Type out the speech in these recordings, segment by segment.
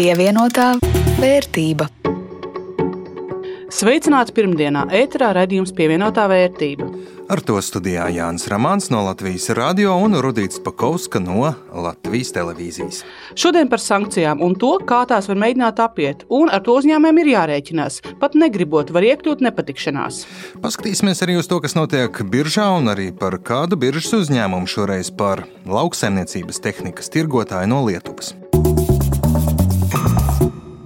Pievienotā vērtība. Sveicināti pirmdienā, ēterā raidījums pievienotā vērtība. Ar to studijā Jānis Rāmāns no Latvijas radio un Rudīts Pakauska no Latvijas televīzijas. Šodien par sankcijām un to, kā tās var mēģināt apiet, un ar to uzņēmējiem ir jārēķinās. Pat negribot, var iekļūt nepatikšanās. Paskatīsimies arī uz to, kas notiek biržā, un arī par kādu biržas uzņēmumu šoreiz par lauksaimniecības tehnikas tirgotāju no Lietuvas.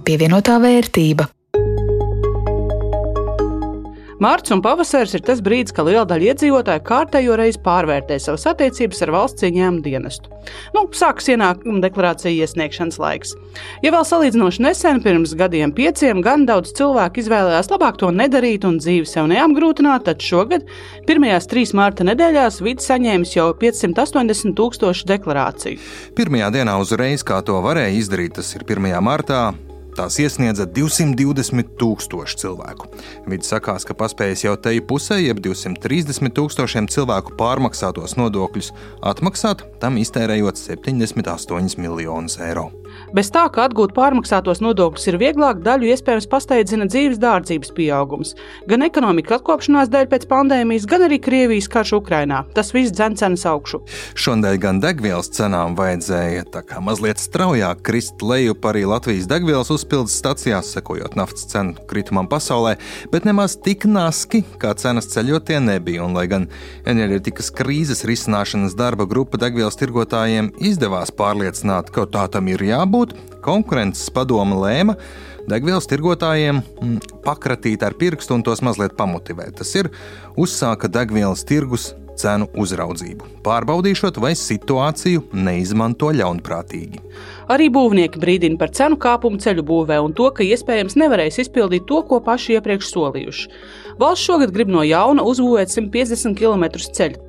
Pievienotā vērtība. Mārts un pavasaris ir tas brīdis, kad liela daļa iedzīvotāju kārtējo reizi pārvērtē savas attiecības ar valsts ieņēmumu dienestu. Nu, sākas ienākuma deklarācija iesniegšanas laiks. Ja vēl salīdzinoši nesen, pirms gadiem pieciem, gan daudz cilvēku izvēlējās labāk to nedarīt un dzīvi sev neapgrūtināt, tad šogad, pirmajās trīs mārta nedēļās, vidi saņēmis jau 580 tūkstošu deklarāciju. Pirmajā dienā uzreiz, kā to varēja izdarīt, tas ir 1. martā, Tās iesniedza 220 tūkstoši cilvēku. Vidus sakās, ka paspējis jau te pusē, jeb 230 tūkstošiem cilvēku pārmaksātos nodokļus atmaksāt, tam iztērējot 78 miljonus eiro. Bez tā, ka atgūt pārmaksātos nodokļus ir vieglāk, daļu iespējams pasteidzina dzīves dārdzības pieaugums. Gan ekonomikas atkopšanās dēļ pēc pandēmijas, gan arī Krievijas karš Ukrainā. Tas viss dzen cenas augšu. Šodien gan degvielas cenām vajadzēja mazliet straujāk krist lejup arī Latvijas degvielas uzpildes stacijās, sekojot naftas cenu kritumam pasaulē, bet nemaz tik naski, kā cenas ceļotie nebija. Un, lai gan enerģetikas krīzes risināšanas darba grupa degvielas tirgotājiem izdevās pārliecināt, ka tā tam ir jābūt, jābūt, konkurences padome lēma degvielas tirgotājiem mm, pakratīt ar pirkstu un tos mazliet pamotivēt. Tas ir uzsāka degvielas tirgus cenu uzraudzību, pārbaudīšot, vai situāciju neizmanto ļaunprātīgi. Arī būvnieki brīdina par cenu kāpumu ceļu būvē un to, ka iespējams nevarēs izpildīt to, ko paši iepriekš solījuši. Valsts šogad grib no jauna uzbūvēt 150 km ceļu,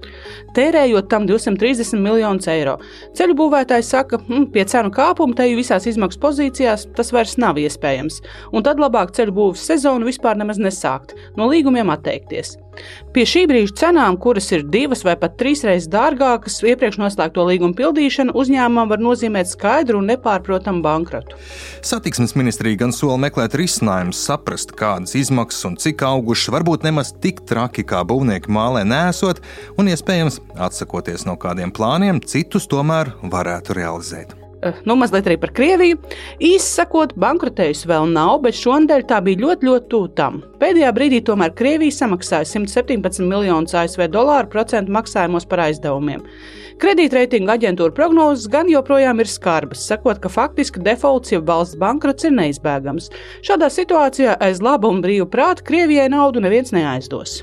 tērējot tam 230 miljonus eiro. Ceļu būvētājs saka, ka mm, pie cenu kāpuma te visās izmaksu pozīcijās tas vairs nav iespējams, un tad labāk ceļu būvniecības sezonu vispār nemaz nesākt, no līgumiem atteikties. Pie šī brīža cenām, kuras ir divas vai pat trīs reizes dārgākas, iepriekš noslēgto līgumu pildīšana uzņēmumam var nozīmēt skaidru un nepārprotamu bankrotu. Satiksmes ministrija gan sola meklēt risinājumus, saprast, kādas izmaksas un cik augušas varbūt nemaz tik traki, kā būvnieki mālē nesot, un iespējams, atsakoties no kādiem plāniem, citus tomēr varētu realizēt. Eh, nu, mazliet arī par Krieviju. Īsi sakot, bankrotējusi vēl nav, bet šonadēļ tā bija ļoti, ļoti tuvu tam. Pēdējā brīdī tomēr Krievija samaksāja 117 miljonus ASV dolāru procentu maksājumos par aizdevumiem. Kredītreitinga aģentūra prognozes gan joprojām ir skarbas, sakot, ka faktiski defaults jau valsts bankrots ir neizbēgams. Šādā situācijā aiz laba un brīva prāta Krievijai naudu neviens neaizdos.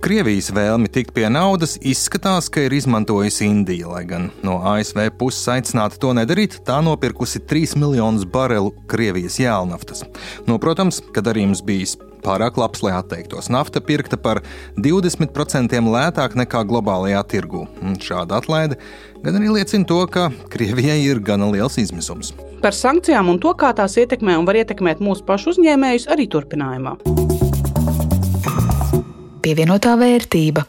Krievijas vēlmi tikt pie naudas izskatās, ka ir izmantojusi Indija, lai gan no ASV puses aicināta to nedarīt, tā nopirkusi 3 miljonus barelu Krievijas jēlnaftas. Nu, protams, ka darījums bijis pārāk labs, lai atteiktos. Nafta pirkta par 20% lētāk nekā globālajā tirgū. Šāda atlaide gan arī liecina to, ka Krievijai ir gana liels izmisums. Par sankcijām un to, kā tās ietekmē un var ietekmēt mūsu pašu uzņēmējus, arī turpinājumā pievienotā vērtība.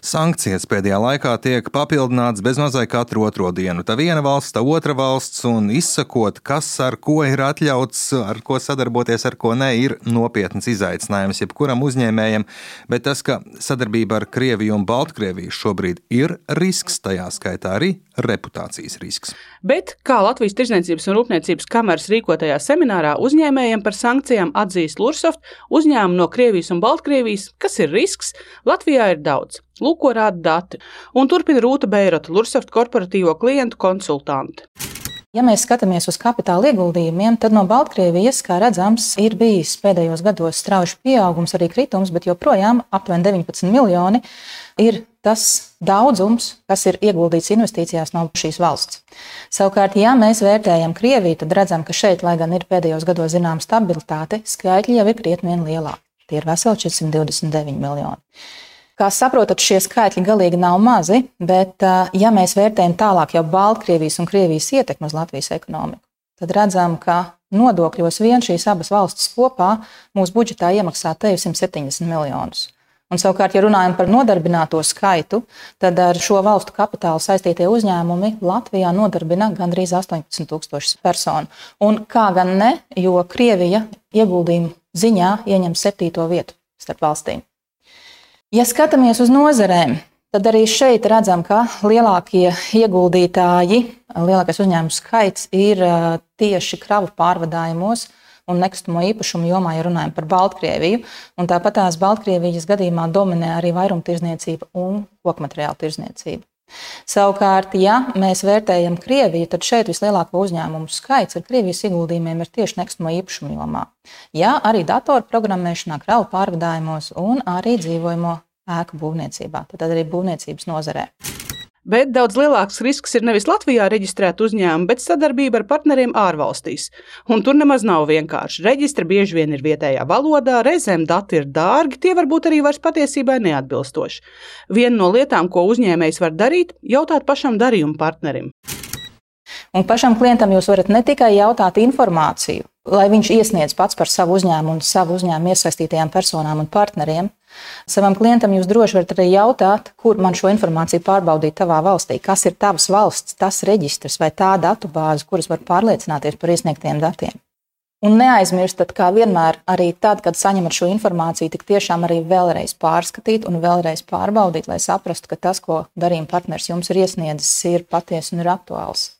Sankcijas pēdējā laikā tiek papildināts bezmazliet katru otro dienu. Tā viena valsts, tā otra valsts, un izsakot, kas ar ko ir atļauts, ar ko sadarboties, ar ko nē, ir nopietns izaicinājums jebkuram uzņēmējam. Bet tas, ka sadarbība ar Krieviju un Baltkrieviju šobrīd ir risks, tajā skaitā arī reputācijas risks. Bet, kā Latvijas Tirzniecības un Rūpniecības kameras rīkotajā seminārā uzņēmējiem par sankcijām atzīst Lursoft, uzņēmumu no Krievijas un Baltkrievijas, kas ir risks, Latvijā ir daudz. Lūk, ko rāda dati. Un turpina Rūta Beirota, Lursoft korporatīvo klientu konsultante. Ja mēs skatāmies uz kapitāla ieguldījumiem, tad no Baltkrievijas, kā redzams, ir bijis pēdējos gados strauji pieaugums, arī kritums, bet joprojām aptuveni 19 miljoni ir tas daudzums, kas ir ieguldīts investīcijās no šīs valsts. Savukārt, ja mēs vērtējam Krieviju, tad redzam, ka šeit, lai gan ir pēdējos gados zināma stabilitāte, skaitļi jau ir krietni lielāki. Tie ir veseli 429 miljoni. Kā saprotat, šie skaitļi galīgi nav mazi, bet, ja mēs vērtējam tālāk jau Baltkrievijas un Krievijas ietekmi uz Latvijas ekonomiku, tad redzam, ka nodokļos vien šīs abas valstis kopā mūsu budžetā iemaksā te jau 170 miljonus. Un, savukārt, ja runājam par nodarbināto skaitu, tad ar šo valstu kapitālu saistītie uzņēmumi Latvijā nodarbina gandrīz 18,000 personu. Un kā gan ne, jo Krievija ieguldījumu ziņā ieņem septīto vietu starp valstīm. Ja skatāmies uz nozarēm, tad arī šeit redzam, ka lielākie ieguldītāji, lielākais uzņēmumu skaits ir tieši kravu pārvadājumos un nekustamo īpašumu jomā, ja runājam par Baltkrieviju. Un tāpat tās Baltkrievijas gadījumā dominē arī vairumtirdzniecība un kokmateriāla tirdzniecība. Savukārt, ja mēs vērtējam Krieviju, tad šeit vislielāko uzņēmumu skaits ar Krievijas ieguldījumiem ir tieši nekustamo īpašumu jomā. Jā, arī datorprogrammēšanā, kravu pārvadājumos un arī dzīvojamo ēku būvniecībā, tad arī būvniecības nozarē. Bet daudz lielāks risks ir nevis Latvijā reģistrēt uzņēmumu, bet sadarbība ar partneriem ārvalstīs. Un tur nemaz nav vienkārši. Reģistri bieži vien ir vietējā valodā, reizēm dati ir dārgi, tie varbūt arī vairs patiesībai neatbilstoši. Viena no lietām, ko uzņēmējs var darīt, jautāt pašam darījuma partnerim. Un pašam klientam jūs varat ne tikai jautāt informāciju, lai viņš iesniedz pats par savu uzņēmumu un savu uzņēmumu iesaistītajām personām un partneriem, Savam klientam jūs droši varat arī jautāt, kur man šo informāciju pārbaudīt tavā valstī, kas ir tavs valsts, tas reģistrs vai tā datu bāze, kuras var pārliecināties par iesniegtiem datiem. Un neaizmirstat, kā vienmēr, arī tad, kad saņemat šo informāciju, tik tiešām arī vēlreiz pārskatīt un vēlreiz pārbaudīt, lai saprastu, ka tas, ko darījuma partners jums ir iesniedzis, ir patiesa un ir aktuāls.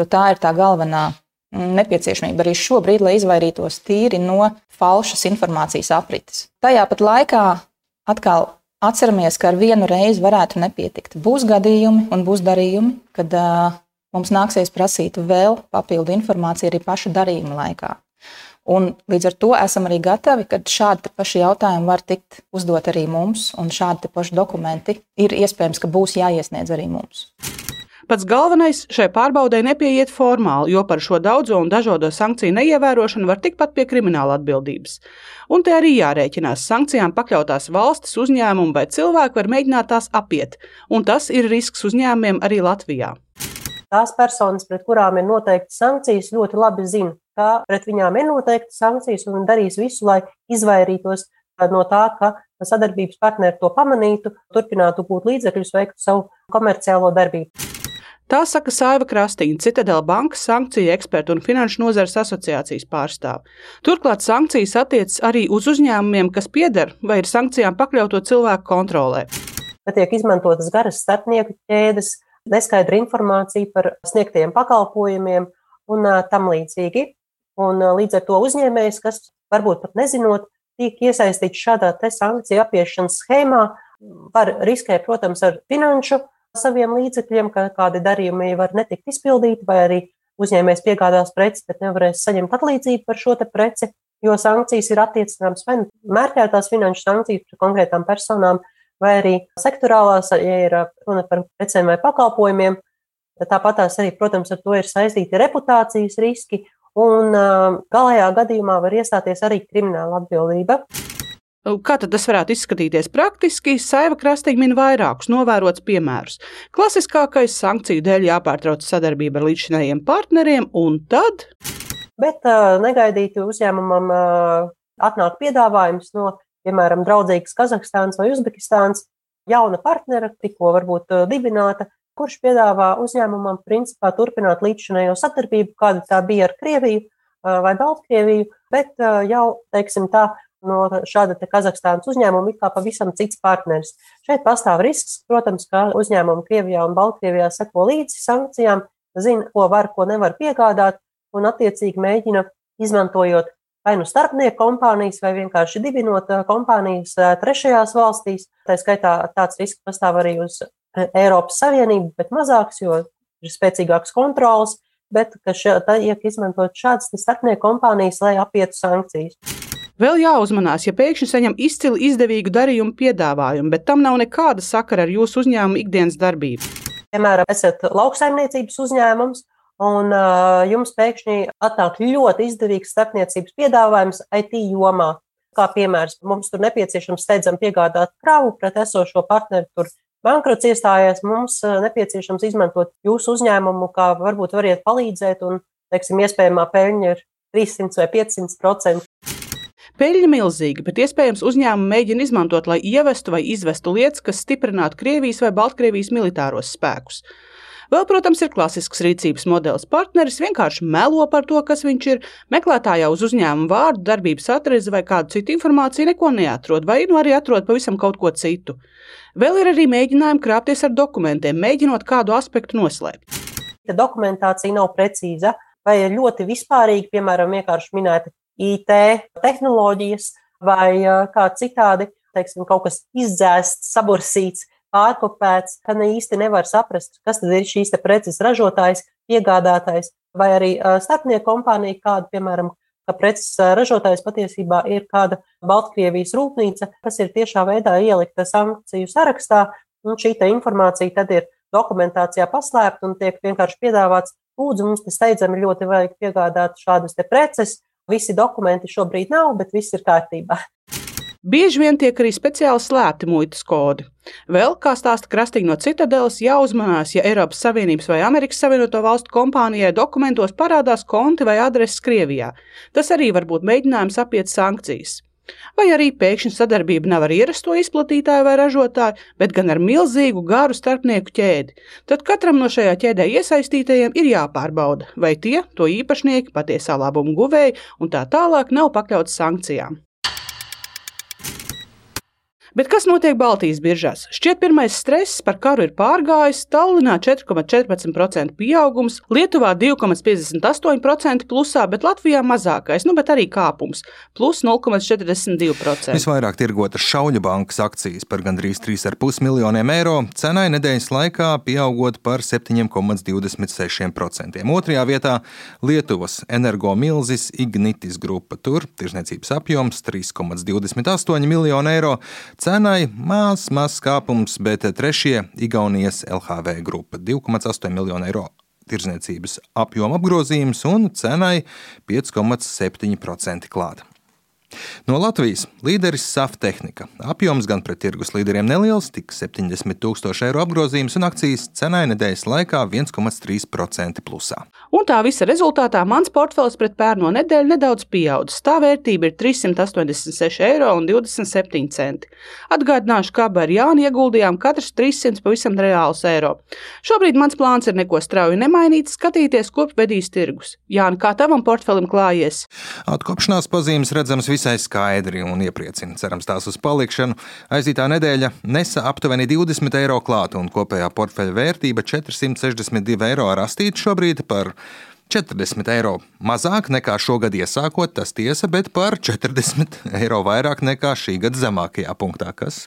Jo tā ir tā galvenā nepieciešamība arī šobrīd, lai izvairītos tīri no falšas informācijas aprites. Tajā pat laikā atkal atceramies, ka ar vienu reizi varētu nepietikt. Būs gadījumi un būs darījumi, kad uh, mums nāksies prasīt vēl papildu informāciju arī paša darījuma laikā. Un līdz ar to esam arī gatavi, ka šādi paši jautājumi var tikt uzdot arī mums, un šādi paši dokumenti ir iespējams, ka būs jāiesniedz arī mums. Pats galvenais šai pārbaudē nepieiet formāli, jo par šo daudzo un dažādo sankciju neievērošanu var tikt pat pie krimināla atbildības. Un te arī jārēķinās sankcijām pakļautās valstis, uzņēmumi vai cilvēki var mēģināt tās apiet, un tas ir risks uzņēmumiem arī Latvijā. Tās personas, pret kurām ir noteikti sankcijas, ļoti labi zina, ka pret viņām ir noteikti sankcijas un darīs visu, lai izvairītos no tā, ka sadarbības partneri to pamanītu, turpinātu gūt līdzekļus, veiktu savu komerciālo darbību. Tā saka Saiva Krastīna, Citadela bankas sankciju eksperta un finanšu nozares asociācijas pārstāve. Turklāt sankcijas attiecas arī uz uzņēmumiem, kas pieder vai ir sankcijām pakļauto cilvēku kontrolē. Tiek izmantotas garas starpnieku ķēdes, neskaidra informācija par sniegtiem pakalpojumiem un tam līdzīgi. Un līdz ar to uzņēmējs, kas varbūt pat nezinot, tiek iesaistīts šādā sankciju apiešanas schēmā, var riskēt, protams, ar finanšu saviem līdzekļiem, ka kādi darījumi var netikt izpildīti, vai arī uzņēmējs piegādās preci, bet nevarēs saņemt atlīdzību par šo preci, jo sankcijas ir attiecināmas vai nu mērķētās finanšu sankcijas par konkrētām personām, vai arī sektorālās, ja ir runa par precēm vai pakalpojumiem. Tāpat tās arī, protams, ar to ir saistīti reputācijas riski, un galējā gadījumā var iestāties arī krimināla atbildība. Kā tas varētu izskatīties praktiski? Saiva krastīgi min vairākus novērots piemērus. Klasiskākais sankciju dēļ jāpārtrauc sadarbība ar līdzinējiem partneriem, un tad. Bet uh, negaidīti uzņēmumam uh, atnāk piedāvājums no, piemēram, draudzīgas Kazahstānas vai Uzbekistānas jauna partnera, tikko varbūt uh, dibināta, kurš piedāvā uzņēmumam principā turpināt līdzinējo sadarbību, kāda tā bija ar Krieviju vai Baltkrieviju, bet jau, teiksim tā, no šāda Kazahstānas uzņēmuma ir kā pavisam cits partneris. Šeit pastāv risks, protams, ka uzņēmumi Krievijā un Baltkrievijā seko līdzi sankcijām, zina, ko var, ko nevar piegādāt, un attiecīgi mēģina izmantojot vai nu starpnieku kompānijas, vai vienkārši dibinot kompānijas trešajās valstīs. Tā skaitā tāds risks pastāv arī uz Eiropas Savienību, bet mazāks, jo ir spēcīgāks kontrols, bet ka šeit tiek izmantot šādas starpnieku kompānijas, lai apietu sankcijas. Vēl jāuzmanās, ja pēkšņi saņem izcili izdevīgu darījumu piedāvājumu, bet tam nav nekāda sakara ar jūsu uzņēmuma ikdienas darbību. Piemēram, esat lauksaimniecības uzņēmums, un uh, jums pēkšņi atnāk ļoti izdevīgs starpniecības piedāvājums IT jomā. Kā piemērs, mums tur nepieciešams steidzam piegādāt kravu pret esošo partneri. Tur bankrots iestājās, mums nepieciešams izmantot jūsu uzņēmumu, kā varbūt variet palīdzēt, un, teiksim, iespējamā peļņa ir 300 vai 500 procenti. Peļņa milzīga, bet iespējams uzņēmumi mēģina izmantot, lai ievestu vai izvestu lietas, kas stiprinātu Krievijas vai Baltkrievijas militāros spēkus. Vēl, protams, ir klasisks rīcības modelis. Partneris vienkārši melo par to, kas viņš ir. Meklētājā uz uzņēmuma vārdu, darbības atrezi vai kādu citu informāciju neko neatrod, vai nu arī atrod pavisam kaut ko citu. Vēl ir arī mēģinājumi krāpties ar dokumentiem, mēģinot kādu aspektu noslēpt. Ja dokumentācija nav precīza vai ir ļoti vispārīga, piemēram, vienkārši minēta IT tehnoloģijas vai kā citādi, teiksim, kaut kas izdzēsts, sabursīts, pārkopēts, ka ne īsti nevar saprast, kas tad ir šīs preces ražotājs, piegādātājs vai arī starpnieku kompānija, kāda, piemēram, ka preces ražotājs patiesībā ir kāda Baltkrievijas rūpnīca, kas ir tiešā veidā ielikta sankciju sarakstā, un šī informācija tad ir dokumentācijā paslēpta un tiek vienkārši piedāvāts, lūdzu, mums te steidzami ļoti vajag piegādāt šādas preces. Visi dokumenti šobrīd nav, bet viss ir kārtībā. Bieži vien tiek arī speciāli slēpti muitas kodi. Vēl, kā stāsta Krastīgi no Citadeles, jāuzmanās, ja Eiropas Savienības vai Amerikas Savienoto Valstu kompānijai dokumentos parādās konti vai adreses Krievijā. Tas arī var būt mēģinājums apiet sankcijas. Vai arī pēkšņi sadarbība nav ar ierasto izplatītāju vai ražotāju, bet gan ar milzīgu garu starpnieku ķēdi. Tad katram no šajā ķēdē iesaistītajiem ir jāpārbauda, vai tie, to īpašnieki, patiesā labuma guvēji un tā tālāk nav pakļauts sankcijām. Bet kas notiek Baltijas biržās? Šķiet, pirmais stress par karu ir pārgājis. Tallinā 4,14% pieaugums, Lietuvā 2,58% plusā, bet Latvijā mazākais, nu, bet arī kāpums - plus 0,42%. Visvairāk tirgotas šauļu bankas akcijas par gandrīz 3,5 miljoniem eiro, cenai nedēļas laikā pieaugot par 7,26%. Otrajā vietā Lietuvas energomilzis Ignitis grupa. Tur tirzniecības apjoms 3,28 miljonu eiro cenai maz, maz kāpums, bet trešie Igaunijas LHV grupa - 2,8 miljonu eiro tirzniecības apjoma apgrozījums un cenai 5,7% klāta. No Latvijas līderis SAF tehnika. Apjoms gan pret tirgus līderiem neliels, tik 70 tūkstoši eiro apgrozījums un akcijas cenai nedēļas laikā 1,3% plusā. Un tā visa rezultātā mans portfels pret pērno nedēļu nedaudz pieaudzis. Tā vērtība ir 386,27 eiro. Atgādināšu, ka abi ar Jānu ieguldījām katrs 300 pavisam reāls eiro. Šobrīd mans plāns ir neko strauji nemainīt, skatīties, kurp vedīs tirgus. Jāni, kā tavam portfelim klājies? Atkopšanās pazīmes redzams visā visai skaidri un iepriecina. Cerams, tās uz palikšanu. Aizītā nedēļa nesa aptuveni 20 eiro klāta un kopējā portfeļa vērtība 462 eiro rastīt šobrīd par 40 eiro mazāk nekā šogad iesākot, tas tiesa, bet par 40 eiro vairāk nekā šī gada zemākajā punktā, kas,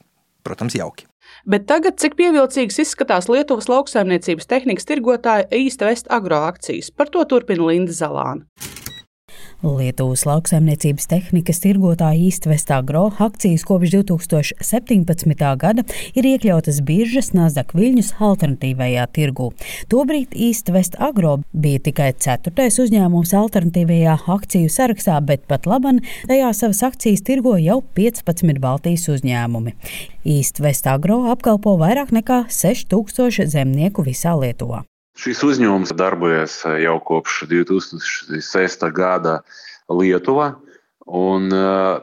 protams, jauki. Bet tagad, cik pievilcīgas izskatās Lietuvas lauksaimniecības tehnikas tirgotāja East West agro akcijas, par to turpina Linda Zalāna. Lietuvas lauksaimniecības tehnikas tirgotāja Īstvestā Gro akcijas kopš 2017. gada ir iekļautas biržas Nasdaq viļņus alternatīvajā tirgū. Tobrīd Īstvest Agro bija tikai ceturtais uzņēmums alternatīvajā akciju sarakstā, bet pat laban tajā savas akcijas tirgo jau 15 Baltijas uzņēmumi. Īstvest Agro apkalpo vairāk nekā 6000 zemnieku visā Lietuvā. Šis uzņēmums darbojas jau kopš 2006. gada Lietuvā un eh,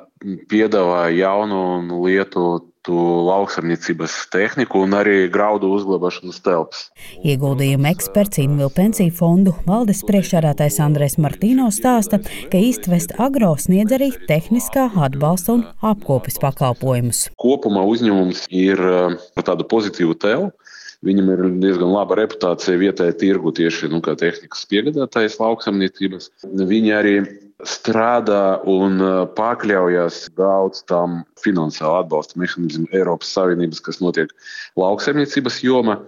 piedāvā jaunu un lietotu lauksaimniecības tehniku un arī graudu uzglabāšanas telpas. Ieguldījuma eksperts Invil pensiju fondu valdes priekšsēdētājs Andrēs Martīno stāsta, ka Īstvest agro sniedz arī tehniskā atbalsta un apkopes pakalpojumus. Kopumā uzņēmums ir eh, tādu pozitīvu tēlu Viņam ir diezgan laba reputācija vietējā tirgu tieši nu, kā tehnikas piegādātājs lauksaimniecības. Viņi arī strādā un uh, pakļaujas daudz tam finansiālu atbalsta mehānismu Eiropas Savienības, kas notiek lauksaimniecības jomā,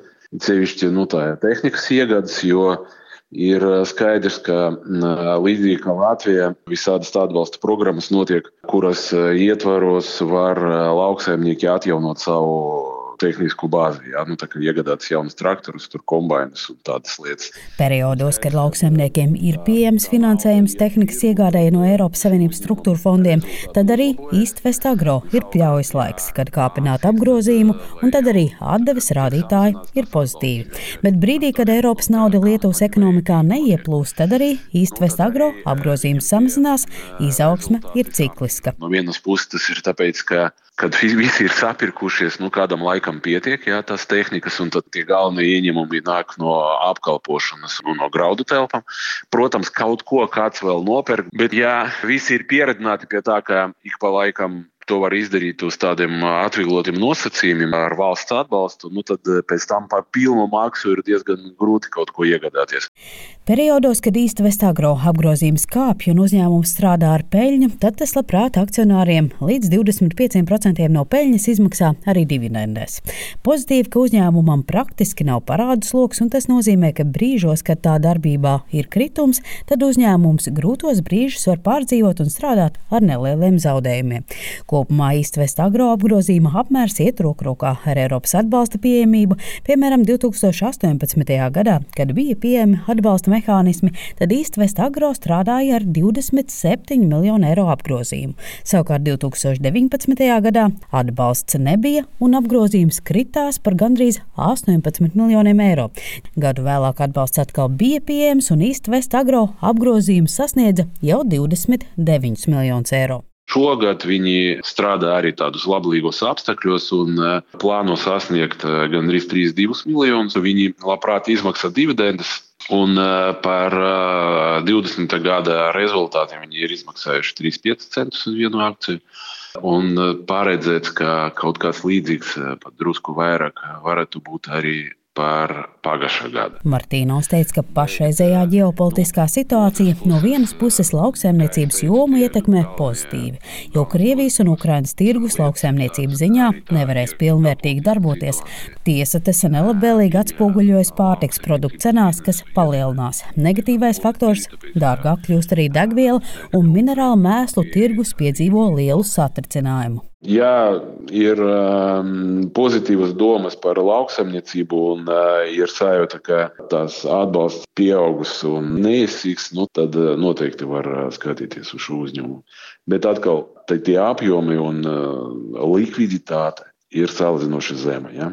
cevišķi nu, tehnikas iegādes, jo ir uh, skaidrs, ka uh, līdzīgi kā Latvijā, visādas atbalsta programmas notiek, kuras ietvaros var lauksaimnieki atjaunot savu tehnisku bāzi. Jā, nu, tā kā iegādāts jaunas traktorus, tur kombinus un tādas lietas. Periodos, kad lauksaimniekiem ir pieejams finansējums tehnikas iegādēji no Eiropas Savienības struktūra fondiem, tad arī īstvest agro ir pļaujas laiks, kad kāpināt apgrozījumu, un tad arī atdeves rādītāji ir pozitīvi. Bet brīdī, kad Eiropas nauda Lietuvas ekonomikā neieplūst, tad arī īstvest agro apgrozījums samazinās, izaugsme ir cikliska. No vienas puses tas ir tāpēc, ka kad visi ir sapirkušies, nu, kādam laikam pietiek, jā, tās tehnikas, un tad tie galvenie ieņēmumi nāk no apkalpošanas un no graudu telpām. Protams, kaut ko kāds vēl nopērk, bet ja visi ir pieredzināti pie tā, ka ik pa laikam to var izdarīt uz tādiem atvieglotiem nosacījumiem ar valsts atbalstu, nu tad pēc tam par pilnu maksu ir diezgan grūti kaut ko iegādāties. Periodos, kad īsta vestāgro apgrozījums kāpj un uzņēmums strādā ar peļņu, tad tas labprāt akcionāriem līdz 25% no peļņas izmaksā arī dividendēs. Pozitīvi, ka uzņēmumam praktiski nav parādu sloks, un tas nozīmē, ka brīžos, kad tā darbībā ir kritums, tad uzņēmums grūtos brīžus var pārdzīvot un strādāt ar nelieliem zaudējumiem. Kopumā īstvest agro apgrozījuma apmērs iet roku rokā ar Eiropas atbalsta pieejamību. Piemēram, 2018. gadā, kad bija pieejami atbalsta mehānismi, tad īstvest agro strādāja ar 27 miljonu eiro apgrozījumu. Savukārt 2019. gadā atbalsts nebija un apgrozījums kritās par gandrīz 18 miljoniem eiro. Gadu vēlāk atbalsts atkal bija pieejams un īstvest agro apgrozījums sasniedza jau 29 miljonus eiro. Šogad viņi strādā arī tādus labvēlīgos apstākļos un e, plāno sasniegt e, gandrīz 3,2 miljonus. Viņi labprāt izmaksā dividendes. Un e, par 20. gada rezultātiem viņi ir izmaksājuši 3,5 centus uz vienu akciju. Un paredzēts, ka kaut kas līdzīgs, pat drusku vairāk, varētu būt arī par pagājušā gada. Martīnos teica, ka pašreizējā ģeopolitiskā situācija no vienas puses lauksaimniecības jomu ietekmē pozitīvi, jo Krievijas un Ukrainas tirgus lauksaimniecības ziņā nevarēs pilnvērtīgi darboties. Tiesa, tas nelabvēlīgi atspoguļojas pārtiks produktu cenās, kas palielinās. Negatīvais faktors - dārgāk kļūst arī degviela, un minerālu mēslu tirgus piedzīvo lielu satricinājumu. Ja ir um, pozitīvas domas par lauksaimniecību un uh, ir sajūta, ka tās atbalsts pieaugus un neizsīks, nu, tad uh, noteikti var uh, skatīties uz šo uzņēmumu. Bet atkal tie apjomi un uh, likviditāte ir salīdzinoši zema. Ja?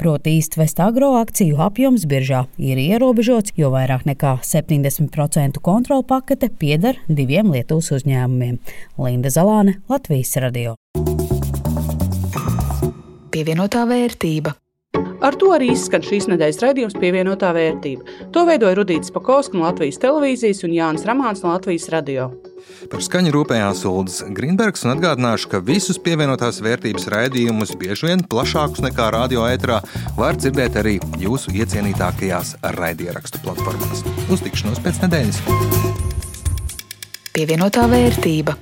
Proti īstvest agro akciju apjoms biržā ir ierobežots, jo vairāk nekā 70% kontrolu pakete pieder diviem Lietuvas uzņēmumiem - Linda Zalāne, Latvijas radio pievienotā vērtība. Ar to arī izskan šīs nedēļas raidījums pievienotā vērtība. To veidoja Rudīts Pakausks no Latvijas televīzijas un Jānis Ramāns no Latvijas radio. Par skaņu rūpējās Ulris Grunbergs un atgādināšu, ka visus pievienotās vērtības raidījumus bieži vien plašākus nekā radio ētrā var dzirdēt arī jūsu iecienītākajās raidierakstu platformās. Uz tikšanos pēc nedēļas! Pievienotā vērtība.